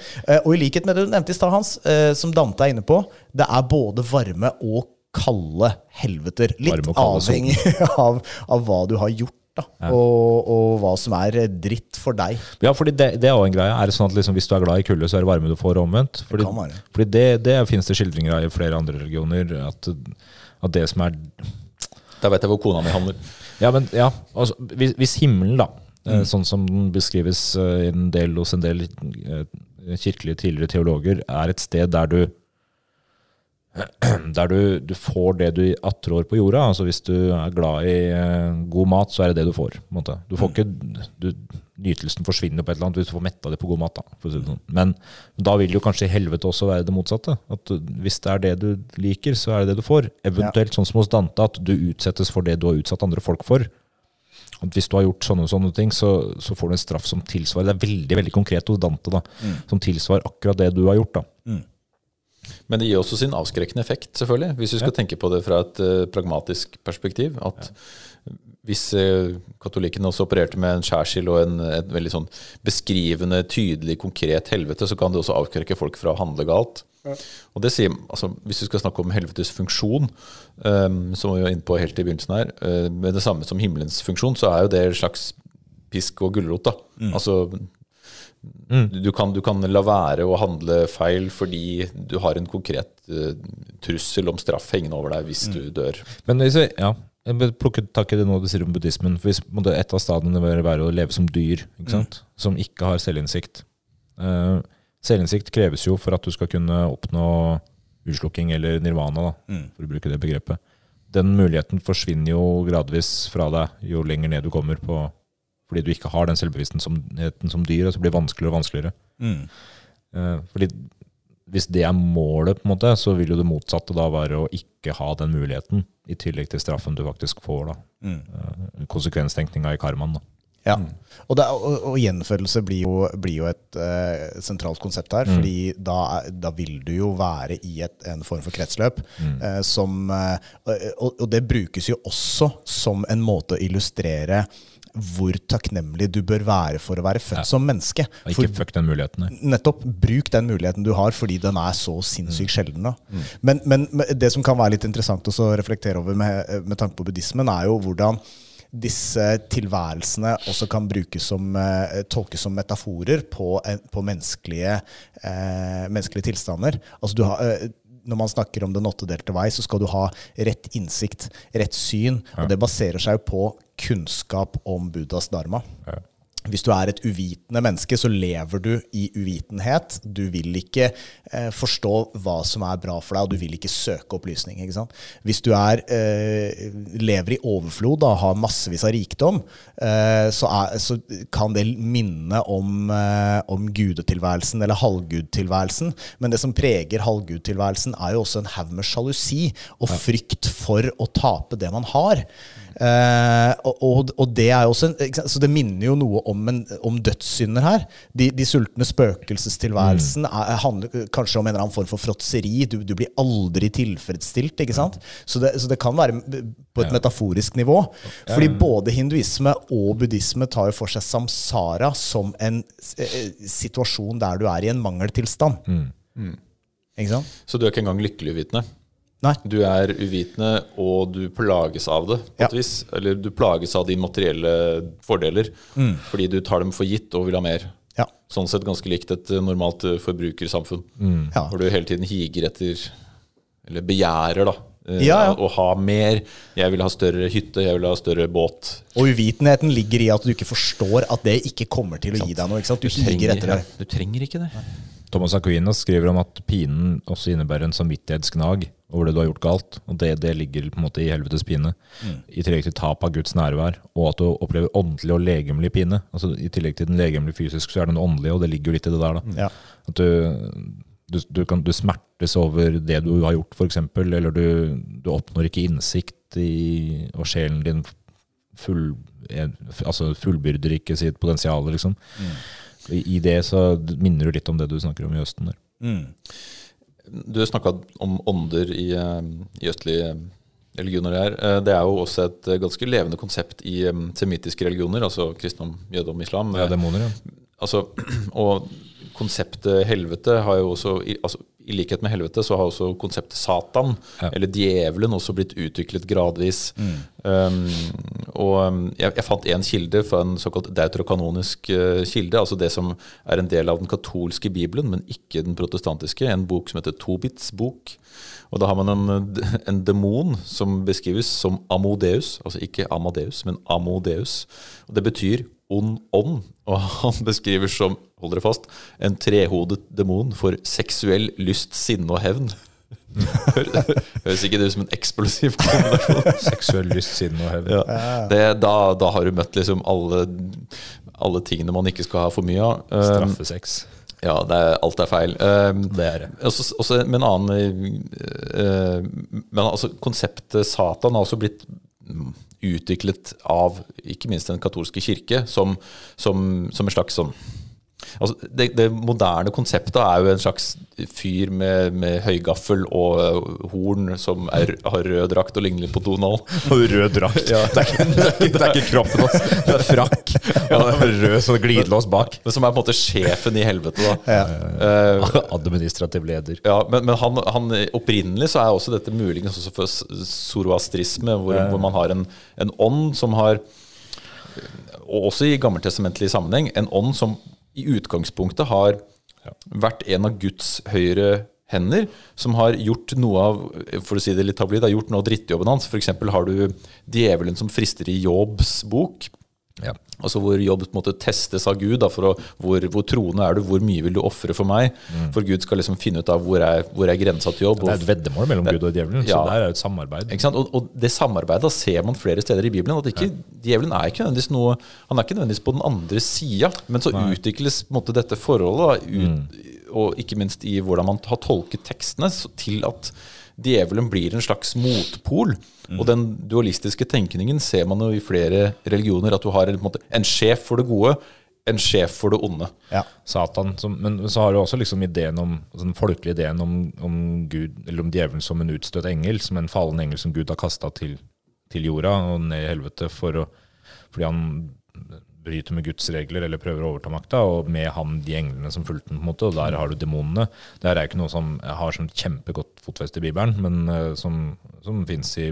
Og i likhet med det du nevnte i stad, Hans, som Dante er inne på, det er både varme og kalde helveter. Litt kalde avhengig *laughs* av, av hva du har gjort. Da, og, og hva som er eh, dritt for deg. Ja, fordi det, det er også en greie. Er det sånn at liksom, Hvis du er glad i kulde, så er det varme du får omvendt? Fordi, kan være. fordi det, det finnes det skildringer av i flere andre religioner. At, at det som er Da vet jeg hvor kona mi handler. Ja, men ja, altså, hvis, hvis himmelen, da, mm. sånn som den beskrives eh, i en del, hos en del eh, kirkelige tidligere teologer, er et sted der du *clears throat* der du, du får det du attrår på jorda. altså Hvis du er glad i eh, god mat, så er det det du får. Du får ikke, du, Nytelsen forsvinner på et eller annet hvis du får metta det på god mat. da, si det sånn. Men da vil jo kanskje helvete også være det motsatte. At Hvis det er det du liker, så er det det du får. Eventuelt sånn som hos Dante, at du utsettes for det du har utsatt andre folk for. At Hvis du har gjort sånne og sånne ting, så, så får du en straff som tilsvarer Det er veldig veldig konkret hos Dante, da, som tilsvarer akkurat det du har gjort. da. Men det gir også sin avskrekkende effekt, selvfølgelig. Hvis du skal tenke på det fra et uh, pragmatisk perspektiv. At hvis uh, katolikkene også opererte med en skjærsild og en, et veldig sånn beskrivende, tydelig, konkret helvete, så kan det også avskrekke folk fra å handle galt. Og det sier, altså, Hvis du skal snakke om helvetes funksjon, um, som vi var inne på helt i begynnelsen her, uh, med det samme som himmelens funksjon, så er jo det en slags pisk og gulrot. da. Altså, du, kan, du kan la være å handle feil fordi du har en konkret uh, trussel om straff hengende over deg hvis du dør. Men hvis vi, ja, jeg vil plukke tak i det nå du sier om buddhismen. For hvis, Et av stadiene bør være å leve som dyr, ikke sant? som ikke har selvinnsikt. uh, selvinnsikt kreves jo for at du skal kunne oppnå utslukking eller nirvana, da, for å bruke det begrepet. Den muligheten forsvinner jo gradvis fra deg jo lenger ned du kommer på fordi du ikke har den selvbevisstheten som, som dyr, og så blir det vanskeligere og vanskeligere. Mm. fordi hvis det er målet, på en måte, så vil jo det motsatte da være å ikke ha den muligheten, i tillegg til straffen du faktisk får. da. Mm. Konsekvenstenkninga i karmaen. da. Ja. Og, det, og, og gjenfødelse blir jo, blir jo et uh, sentralt konsept her. fordi da, da vil du jo være i et, en form for kretsløp. eh, som, uh, og, og det brukes jo også som en måte å illustrere hvor takknemlig du bør være for å være født som menneske. Og For fuck den muligheten Nei. Nettopp. Bruk den muligheten du har, fordi den er så sinnssykt sjelden. Da. Men, men det som kan være litt interessant å reflektere over med, med tanke på buddhismen, er jo hvordan disse tilværelsene også kan brukes som, eh, tolkes som metaforer på, på menneskelige, eh, menneskelige tilstander. Altså du har, eh, når man snakker om den åttedelte vei, så skal du ha rett innsikt, rett syn. Og det baserer seg jo på kunnskap om Buddhas dharma. Ja. Hvis du er et uvitende menneske, så lever du i uvitenhet. Du vil ikke eh, forstå hva som er bra for deg, og du vil ikke søke opplysning. Ikke? Hvis du er, eh, lever i overflod og har massevis av rikdom, eh, så, er, så kan det minne om, eh, om gudetilværelsen eller halvgudtilværelsen. Men det som preger halvgudtilværelsen, er jo også en haug med sjalusi og frykt for å tape det man har. Eh, og, og, og det en? Så det minner jo noe om, en, om dødssynder her. De, de sultne spøkelsestilværelsen er, handler kanskje om en eller annen form for fråtseri. Du, du blir aldri tilfredsstilt. ikke sant? Så det, så det kan være på et metaforisk nivå. Fordi både hinduisme og buddhisme tar jo for seg samsara som en eh, situasjon der du er i en mangeltilstand. Ikke sant? Så du er ikke engang lykkelig uvitende. Nei. Du er uvitende, og du plages av det på Ja. et vis. Eller du plages av de materielle fordeler fordi du tar dem for gitt og vil ha mer. Ja. Sånn sett ganske likt et eh, normalt forbrukersamfunn, mm. Ja. Hvor du hele tiden higer etter, eller begjærer, da. Eh, Ja, ja. Å ha mer. Jeg vil ha større hytte, jeg vil ha større båt. Og uvitenheten ligger i at du ikke forstår at det ikke kommer til å gi deg noe. ikke sant? Du trenger, etter det. du trenger ikke det. Thomas Aquinas skriver om at pinen også innebærer en samvittighetsgnag over det du har gjort galt. Og det, det ligger på en måte i helvetes pine. I tillegg til tap av Guds nærvær, og at du opplever åndelig og legemlig pine. Altså I tillegg til den legemlige fysisk, så er den åndelige, og det ligger jo litt i det der. da. Ja. At du, du, du, kan, du smertes over det du har gjort, f.eks., eller du, du oppnår ikke innsikt i Og sjelen din full, altså fullbyrder ikke sitt potensial, liksom. I, I det så minner du litt om det du snakker om i Østen der. Du snakka om ånder i, eh, i østlige religioner. her. Eh, Det er jo også et eh, ganske levende konsept i semitiske semittiske religioner, altså kristendom, jødedom, islam. Ja, demoner, ja. Altså, *clears throat* og konseptet helvete har jo også altså, I likhet med helvete så har også konseptet Satan, Ja. eller djevelen, også blitt utviklet gradvis. Um, og um, jeg, jeg fant en kilde fra en såkalt deutrokanonisk uh, kilde, altså det som er en del av den katolske bibelen, men ikke den protestantiske. En bok som heter Tobits bok. Og da har man en, en demon som beskrives som Amodeus, altså ikke Amadeus, men Amodeus. Og det betyr ond ånd. Og han beskriver som, hold dere fast, en trehodet demon for seksuell lyst, sinne og hevn. Høres ikke det ut som en eksplosiv kombinasjon? Seksuell lyst, sinne og hevn. Ja. Det, da, da har du møtt liksom alle, alle tingene man ikke skal ha for mye av. Um, Straffesex. ja, det er, alt er feil. Um, Det er det. også, også med en annen uh, Men altså, konseptet Satan har også blitt mm, utviklet av ikke minst den katolske kirke som, som, som en slags sånn Altså, det, det moderne konseptet er jo en slags fyr med, med høygaffel og eh, horn som er, har rød drakt og ligner litt på Donald. *laughs* Og rød drakt. Det, er ikke, det, er ikke, det er ikke kroppen hans, det er frakk. *laughs* Og det er rød sånn glidelås bak. Men som er på en måte sjefen i helvete, da. Eh, *laughs* Administrativ leder. Ja, men, men han, han, opprinnelig så er også dette muligens også for zoroastrisme, hvor, hvor man har en, en ånd som har Og også i gammeltestamentlig sammenheng, en ånd som i utgangspunktet har vært en av Guds høyre hender, som har gjort noe av for å si det litt tabloid, har gjort noe av drittjobben hans. F.eks. har du djevelen som frister i Jobbs bok. Ja. Altså Hvor jobb måte testes av Gud. Da, for å, hvor, hvor troende er du? Hvor mye vil du ofre for meg? For Gud skal liksom finne ut av hvor er, hvor er grensa til jobb. Det er et veddemål mellom Gud og djevelen, så det her er jo et samarbeid. Og, og det samarbeidet ser man flere steder i Bibelen. At ikke, Djevelen er ikke nødvendigvis noe Han er ikke nødvendigvis på den andre sida, men så utvikles på en måte dette forholdet, da, ut, og ikke minst i hvordan man har tolket tekstene, så- til at djevelen blir en slags motpol. Og den dualistiske tenkningen ser man jo i flere religioner, at du har en, en, måte, en sjef for det gode, en sjef for det onde. Ja. Satan, som, men så har du også liksom ideen om, altså den folkelige ideen om, om Gud, eller om djevelen som en utstøtt engel, som en fallen engel som Gud har kasta til, til jorda og ned i helvete for å, fordi han bryter med Guds regler eller prøver å overta makta, og med han de englene som fulgte den, på en måte, og der har du demonene. Det her er ikke noe som har sånn kjempegodt fotfeste i Bibelen, men uh, som, som fins i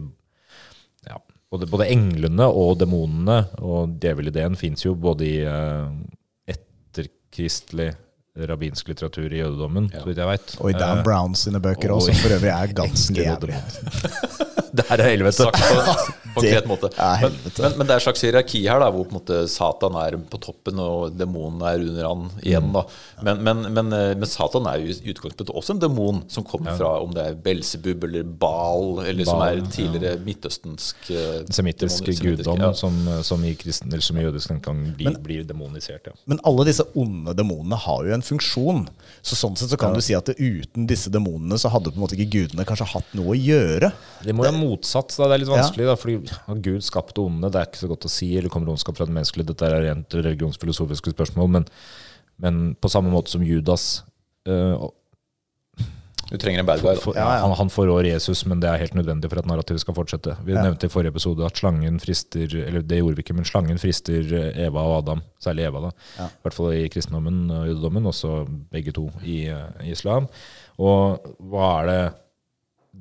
ja, både, både englene og demonene og djevelideen fins jo både i uh, etterkristelig rabbinsk litteratur i jødedommen, så vidt jeg veit. Og i Dan Brown sine bøker og også, som for øvrig er ganske *laughs* jævlig. *laughs* *laughs* Det her er helvete. Sagt på *laughs* en konkret måte. er Men, men, men det er et slags hierarki her, da, hvor på en måte Satan er på toppen og demonen er under han igjen. Da. Men, men, men, eh, men Satan er jo i utgangspunktet også en demon som kommer fra om det er Belsebub eller Baal, eller som er tidligere midtøstensk eh, Semittisk guddom ja. som, som, i kristen, eller som i jødisk tenkning blir, blir demonisert. Ja. Men alle disse onde demonene har jo en funksjon. Så sånn sett så kan du si at uten disse demonene så hadde på en måte ikke gudene kanskje hatt noe å gjøre. Det må være motsats. Da. Det er litt Ja. vanskelig, da, fordi Gud skapte onde. Det er ikke så godt å si. Eller kommer ondskap fra det menneskelige? Dette er rent religionsfilosofiske spørsmål. Men, men på samme måte som Judas øh, Du trenger en bad guy. For, Ja, ja. Han, han forrår Jesus, men det er helt nødvendig for at narrativet skal fortsette. Vi nevnte i forrige episode at slangen frister Eller det gjorde vi ikke, men slangen frister Eva og Adam. Særlig Eva, da. Ja. I hvert fall i kristendommen og jødedommen, også begge to i, i islam. Og hva er det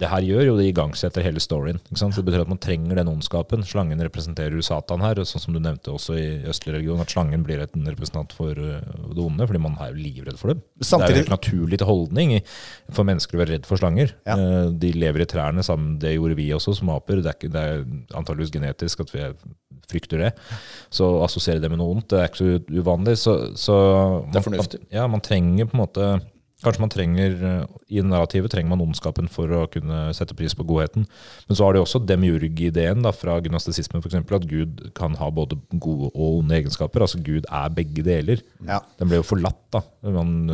det her gjør? Jo, det igangsetter hele storyen. Det betyr at man trenger den ondskapen. Slangen representerer jo Satan her, sånn som du nevnte også i østlig religion, at slangen blir en representant for eh, det onde, fordi man er jo livredd for dem. det er jo en naturlig til holdning for mennesker å være redd for slanger. Ja. Eh, De lever i trærne sammen, det gjorde vi også som aper. Det er, ikke, det er antageligvis genetisk at vi er- frykter det. Så å assosiere det med noe ondt, det er ikke så uvanlig. Så, så Det er fornuftig. Ja, man trenger på en måte Kanskje man trenger, eh, I narrativet trenger man ondskapen for å kunne sette pris på godheten. Men så har de også demiurg-ideen fra gnostisismen f.eks. at Gud kan ha både gode og onde egenskaper. Altså Gud er begge deler. Ja. Den ble jo forlatt, da. Man,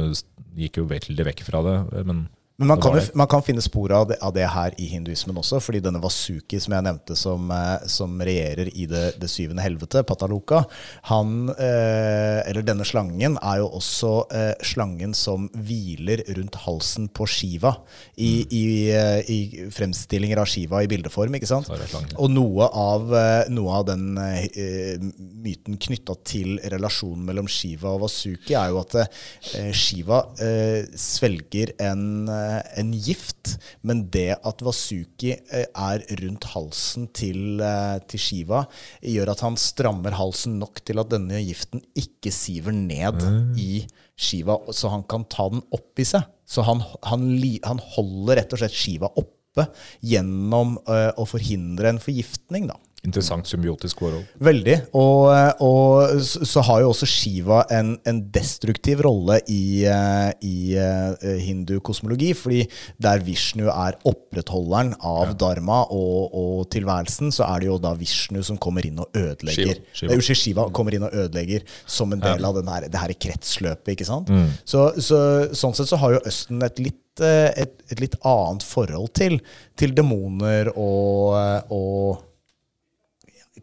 gikk jo veldig vekk fra det. Men Men man kan, man kan finne spor av det, av det her i hinduismen også, fordi denne Vasuki som jeg nevnte, som, eh, som regjerer i det, det syvende helvete, Pataloka, han, eh, eller denne slangen, er jo også eh, slangen som hviler rundt halsen på Shiva, i, i, i, i fremstillinger av Shiva i bildeform, ikke sant? Og noe av, eh, noe av den eh, myten knytta til relasjonen mellom Shiva og Vasuki, er jo at eh, Shiva eh, svelger en, eh, en gift, men det at Vasuki eh, er rundt halsen til, eh, til Shiva, gjør at han strammer halsen nok til at denne giften ikke siver ned i Shiva, så han kan ta den opp i seg. Så han, han, han holder rett og slett Shiva oppe gjennom eh, å forhindre en forgiftning, da. Interessant symbiotisk forhold. Veldig. Og, og så har jo også Shiva en, en destruktiv rolle i, eh, i eh, hindu-kosmologi, fordi der Vishnu er opprettholderen av dharma og, og tilværelsen, så er det jo da Vishnu som kommer inn og ødelegger. Shiva. Shiva. Eh, Shiva kommer inn og ødelegger som en del av den her, det her kretsløpet, ikke sant? Mm. Så, så, sånn sett så har jo Østen et litt, eh, et, et litt annet forhold til, til demoner og, eh, og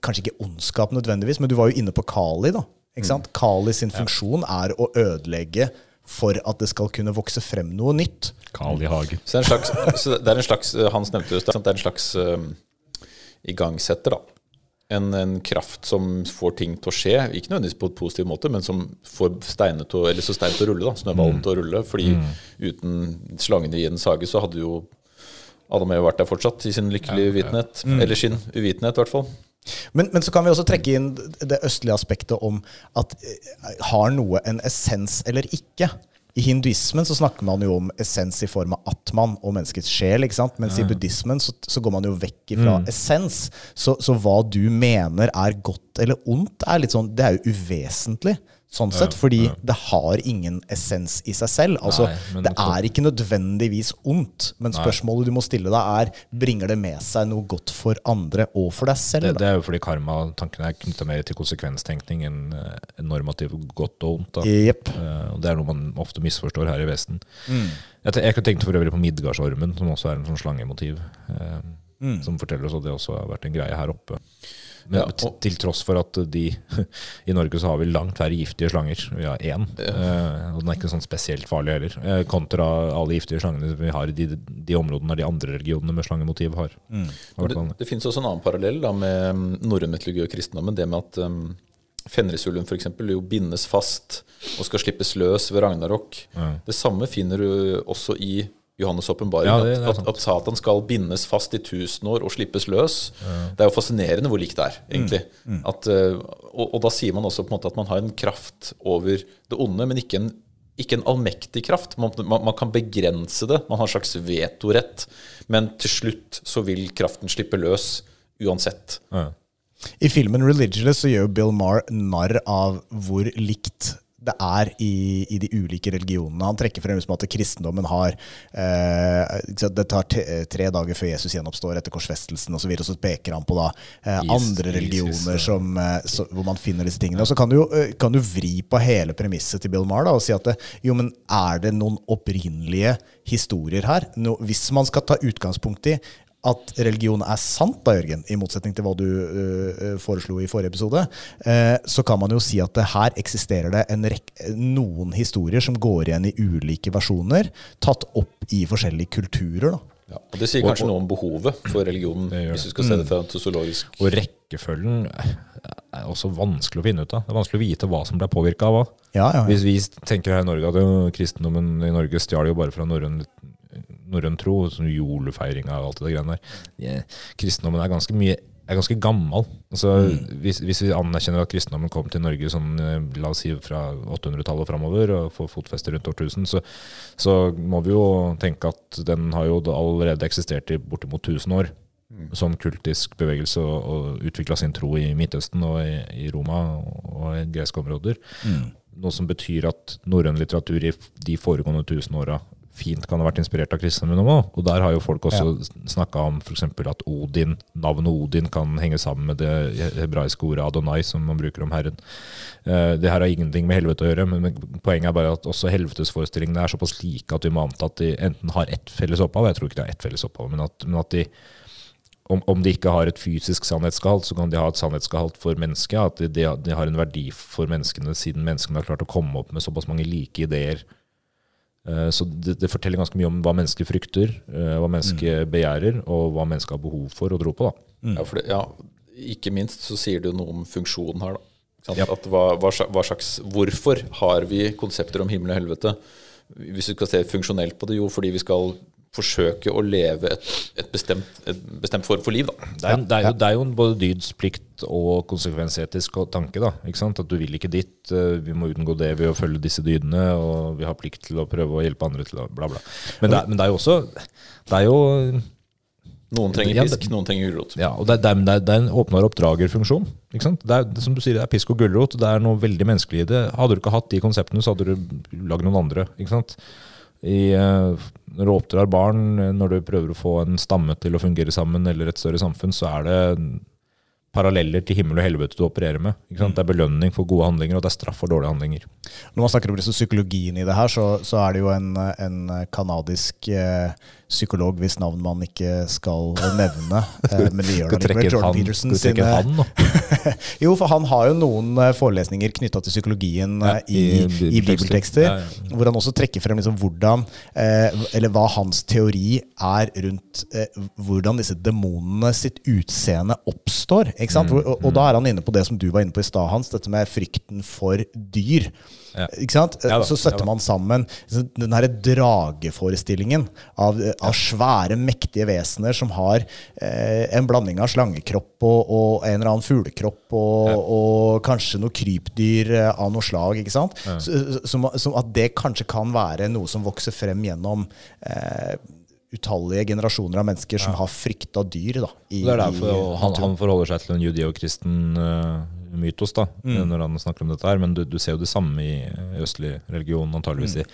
kanskje ikke ondskap nødvendigvis, men du var jo inne på Kali. da. Ikke sant? Kali sin funksjon er å ødelegge for at det skal kunne vokse frem noe nytt. Carl i Hagen. Så det er en slags, så det er en slags eh, Hans nevnte det, det er en slags um, igangsetter, da. En, en kraft som får ting til å skje, ikke nødvendigvis på en positiv måte, men som får steinene til å, stein til å rulle, da, snøballen til å rulle. Fordi uten slangene i en sage så hadde jo Adam og Eva vært der fortsatt, i sin lykkelige uvitenhet. Eller sin uvitenhet, i hvert fall. Men, men så kan vi også trekke inn det østlige aspektet om at eh, har noe en essens eller ikke? I hinduismen så snakker man jo om essens i form av atman og menneskets sjel. ikke sant? Mens i buddhismen så, så går man jo vekk fra essens. Så, så hva du mener er godt eller ondt, er litt sånn, det er jo uvesentlig. Sånn sett, fordi det har ingen essens i seg selv. Altså, Nei, det er ikke nødvendigvis ondt, men spørsmålet du må stille deg, er bringer det med seg noe godt for andre og for deg selv. Det, det er jo fordi karma-tanken er knytta mer til konsekvenstenkning enn en normativ godt og ondt. Jepp. Eh, og det er noe man ofte misforstår her i Vesten. Jeg, te- jeg tenkte for øvrig på Midgardsormen, som også er en sånn slangemotiv. Eh, Som forteller oss at det også har vært en greie her oppe. Men Ja, og- til tross for at de *laughs* I Norge så har vi langt færre giftige slanger. Vi har én. ja. og den er ikke sånn spesielt farlig heller. eh, kontra alle giftige slangene vi har i de, de områdene de andre religionene med slangemotiv har. har Det, det finnes også en annen parallell da, med mm, norrøn mytologi og kristendommen. Det med at um, Fenrisulven eksempel, jo bindes fast og skal slippes løs ved Ragnarok. Det samme finner du også i Johannes' åpenbaring. Ja, at, at, at Satan skal bindes fast i tusen år og slippes løs. Det er jo fascinerende hvor likt det er, egentlig. At, uh, og, og da sier man også på en måte at man har en kraft over det onde, men ikke en, ikke en allmektig kraft. Man, man, man kan begrense det. Man har en slags vetorett. Men til slutt så vil kraften slippe løs uansett. Ja. I filmen 'Religious' så gjør Bill Maher narr av hvor likt det er i, i de ulike religionene. Han trekker frem som at kristendommen har eh, Det tar tre dager før Jesus gjenoppstår etter korsfestelsen osv., og, så og så peker han på da eh, andre Jesus, religioner som, eh, så, hvor man finner disse tingene. Og så kan du, eh, kan du vri på hele premisset til Bill Maher da, og si at det, jo, men er det noen opprinnelige historier her? No, hvis man skal ta utgangspunkt i at religion er sant, da, Jørgen, i motsetning til hva du uh, foreslo i forrige episode, uh, så kan man jo si at det her eksisterer det noen historier som går igjen i ulike versjoner, tatt opp i forskjellige kulturer. da. Ja, og Det sier kanskje noe om behovet for religionen, hvis vi du skal se det fra en sosiologisk Og rekkefølgen er også vanskelig å finne ut av. Det er vanskelig å vite hva som ble påvirka av hva. Ja, ja, ja. Hvis vi tenker her i Norge at jo, kristendommen i Norge stjal jo bare fra norrøn norrøn tro, som julefeiringa og alt det greiene der. Kristendommen er ganske mye er ganske gammel. Altså, hvis, hvis vi anerkjenner at kristendommen kom til Norge sånn, eh, la oss si fra 800-tallet og framover, og får fotfeste rundt årtusen, så, så må vi jo tenke at den har jo allerede eksistert i bortimot 1000 år. Som kultisk bevegelse og, og utvikla sin tro i Midtøsten og i, i Roma og i greske områder. Noe som betyr at norrøn litteratur i de foregående tusen åra fint kan ha vært inspirert av kristendommen òg. Og der har jo folk også ja. snakka om f.eks. at Odin, navnet Odin kan henge sammen med det hebraiske ordet Adonai, som man bruker om Herren. Eh, det her har ingenting med helvete å gjøre, men poenget er bare at også helvetesforestillingene er såpass like at vi må anta at de enten har ett felles opphav, jeg tror ikke det er ett felles opphav, men at, men at de om, om, de ikke har et fysisk sannhetsgehalt, så kan de ha et sannhetsgehalt for mennesket. At de, de, de, har en verdi for menneskene, siden menneskene har klart å komme opp med såpass mange like ideer. Uh, så det, det, forteller ganske mye om hva mennesker frykter, uh, hva mennesker mm. begjærer, og hva mennesker har behov for å tro på. Mm. Ja, det, ja, ikke minst så sier det jo noe om funksjonen her. da. Ja. Hva, hva, hva, slags, hvorfor har vi konsepter om himmel og helvete? Hvis vi skal se funksjonelt på det, jo fordi vi skal forsøke å leve et, et, bestemt, et bestemt, form for liv. Da. Det, er, det, er jo, det er jo en både dydsplikt og konsekvensetisk tanke. da, ikke sant? At du vil ikke dit. Eh, vi må unngå det ved å følge disse dydene, og vi har plikt til å prøve å hjelpe andre til å bla, bla. Men det, men det er jo også Det er jo noen trenger pisk, ja, noen trenger gulrot. Ja, og det, er, det er en åpner-oppdrager-funksjon. ikke sant? Det er, som du sier, det er pisk og gulrot. Det er noe veldig menneskelig i det. Hadde du ikke hatt de konseptene, så hadde du lagd noen andre. ikke sant? I, uh, når du oppdrar barn, eh, når du prøver å få en stamme til å fungere sammen, eller et større samfunn, så er det paralleller til himmel og helvete du opererer med. Mm. Det er belønning for gode handlinger, og det er straff for dårlige handlinger. Når man snakker om psykologien i det her, så, så er det jo en, en kanadisk eh, psykolog hvis navn man ikke skal nevne. Eh, *laughs* men vi gjør det likevel. Jordan Peterson sine han, *laughs* Jo, for han har jo noen eh, forelesninger knytta til psykologien ja, eh, i, i, i, bibeltekster, ja, ja. hvor han også trekker frem liksom hvordan eh, Eller hva hans teori er rundt eh, hvordan disse demonene sitt utseende oppstår. Ikke? Mm, og, og, da er han inne på det som du var inne på i stad, Hans, dette med frykten for dyr. Ikke sant? Så setter man sammen den herre drageforestillingen av av svære, mektige vesener som har eh, en blanding av slangekropp og, og en eller annen fuglekropp og, ja. og, kanskje noe krypdyr eh, av noe slag. ikke sant? Ja. Som, som, at det kanskje kan være noe som vokser frem gjennom eh, utallige generasjoner av mennesker som har frykta dyr. Da, i, det er derfor han, han, forholder seg til en judeokristen uh, mytos da, mm. når han snakker om dette her, men du, du, ser jo det samme i østlig religion, antageligvis mm. i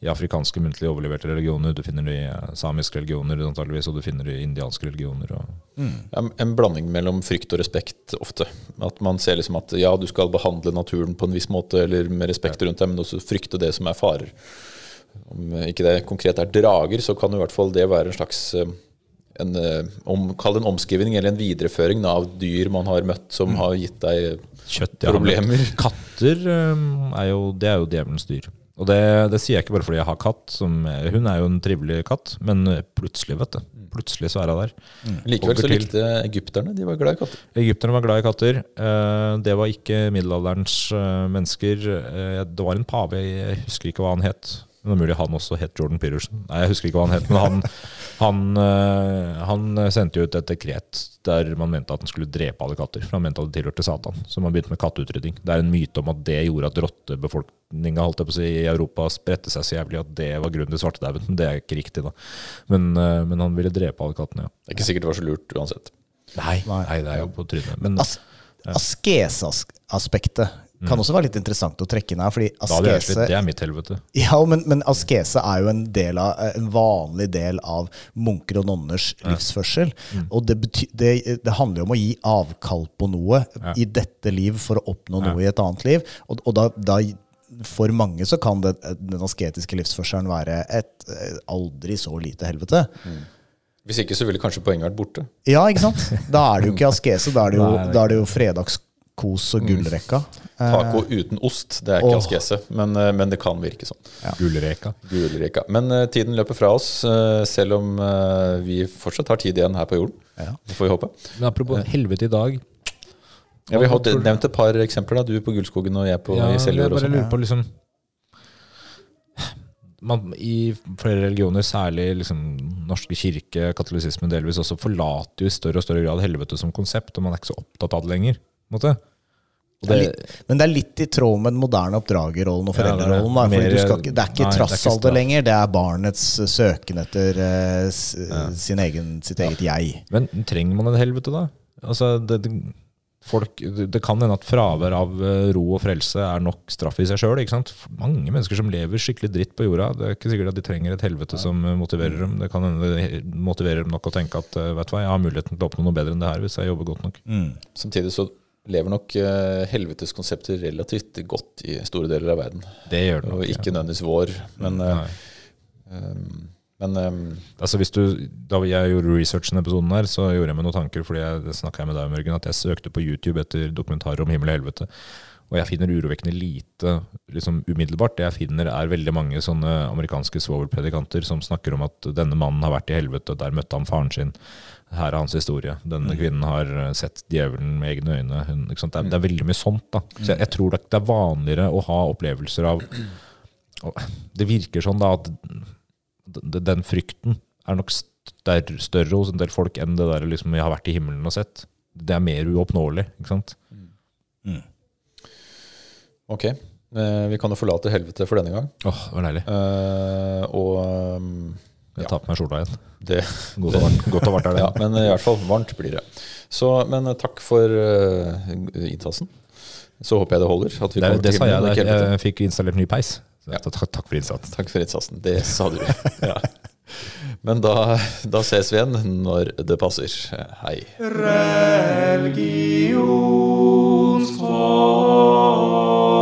i afrikanske muntlig overleverte religioner, du finner det i eh, samiske religioner antageligvis, og du finner det i indianske religioner. Mm. En blanding mellom frykt og respekt ofte. At man ser liksom at ja, du skal behandle naturen på en viss måte, eller med respekt rundt deg, men også frykte det som er farer. Om ikke det konkret er drager, så kan i hvert fall det være en slags eh, en, eh, om, Kall det en omskrivning eller en videreføring av dyr man har møtt som mm. har gitt deg Kjøtt, problemer. Ja, *laughs* Katter er jo, det er jo djevelens dyr. Og det, det, sier jeg ikke bare fordi jeg har katt. Som, hun er jo en trivelig katt, men plutselig, vet du. Plutselig så er hun der. Mm. Likevel så likte egypterne de var glad i katter. Egypterne var glad i katter. Eh, det var ikke middelalderens eh, mennesker. Eh, det var en pave, jeg husker ikke hva han het. Men det er mulig han også het Jordan Peterson. Nei, jeg husker ikke hva han het. Men han, han, øh, han sendte jo ut et dekret der man mente at han skulle drepe alle katter. For han mente at det tilhørte Satan. Så man begynte med katteutrydding. Det er en myte om at det gjorde at rottebefolkninga holdt på å si, i Europa spredte seg så jævlig at det var grunnen til svartedauden. Det er ikke riktig, da. Men, øh, men, han ville drepe alle kattene, ja. Det er ikke sikkert det var så lurt uansett. Nei, nei det er jo på trynet. Men, As Askeseaspektet kan mm. også være litt interessant å trekke inn her. fordi askese, det, det er mitt helvete. Ja, men, men, askese er jo en, av, en, vanlig del av munker og nonners ja. livsførsel. Mm. Og det, bety, det, det, handler jo om å gi avkall på noe ja. i dette liv for å oppnå noe i et annet liv. Og, og da, da, for mange så kan den asketiske livsførselen være et eh, aldri så lite helvete. Mm. Hvis ikke så ville kanskje poenget vært borte. Ja, ikke sant? Da er det jo ikke askese, da er det jo, *laughs* da er det jo fredagskos og mm. gullrekka. Mm. Taco uten ost, det er ikke oh. askese, men, eh, men, det kan virke sånn. Ja. Gulreka. Gulreka. Men uh, tiden løper fra oss, uh, selv om uh, vi fortsatt har tid igjen her på jorden. Ja. Det får vi håpe. Men apropos helvete i dag. Ja, Vi har nevnt et par eksempler. da, Du på Gullskogen og jeg på ja, i Seljord. Jeg bare lurer på liksom man, I flere religioner, særlig liksom, norske kirke, katolisismen delvis også, forlater jo i større og større grad helvete som konsept, og man er ikke så opptatt av det lenger måte. Det det litt, men det er litt i tråd med den moderne oppdragerrollen og foreldrerollen. Ja, det, er, ikke, det er ikke trassalder lenger, det er barnets eh, søken etter uh, sin egen, sitt eget jeg. Men trenger man et helvete, da? Altså, det, folk, det det kan hende at fravær av eh, ro og frelse er nok straff i seg sjøl. Mange mennesker som lever skikkelig dritt på jorda. Det er ikke sikkert at de trenger et helvete som eh, motiverer dem. Det kan hende det motiverer dem nok å tenke at vet du hva, jeg har muligheten til å oppnå noe bedre enn det her hvis jeg jobber godt nok. Mm. Samtidig så lever nok helveteskonsepter helveteskonseptet relativt godt i store deler av verden. Det gjør det nok. Og ikke nødvendigvis vår, men, eh, um, men um, Altså hvis du, Da jeg gjorde research i episoden, her, så gjorde jeg meg noen tanker. fordi jeg, jeg med deg om, Jørgen, at jeg søkte på YouTube etter dokumentarer om himmel og helvete. Og jeg finner urovekkende lite liksom umiddelbart. Det jeg finner, er veldig mange sånne amerikanske svovelpredikanter som snakker om at denne mannen har vært i helvete, der møtte han faren sin. Her er hans historie. Denne kvinnen har eh, sett djevelen med egne øyne. Hun? Det, er, det er veldig mye sånt. da. Så jeg, jeg tror det det er vanligere å ha opplevelser av Det virker sånn da at den frykten er nok større, hos en del folk enn det der liksom jeg har vært i himmelen og sett. Det er mer uoppnåelig. ikke sant? Ok, eh, vi kan jo forlate helvete for denne gang. Åh, det var deilig. Eh, og um, Jeg tar på meg skjorta igjen. det Godt og varmt, godt og varmt er det. *laughs* Ja, men i hvert fall varmt blir det. Så, men eh, takk for uh, innsatsen. Så håper jeg det holder. At vi det, det sa jeg der. Jeg fikk installert ny peis. Så Ja. takk, takk for innsatsen. Takk for innsatsen. Det sa du. *laughs* ja. Men da, da ses vi igjen når det passer. Hei. Religionsfolk.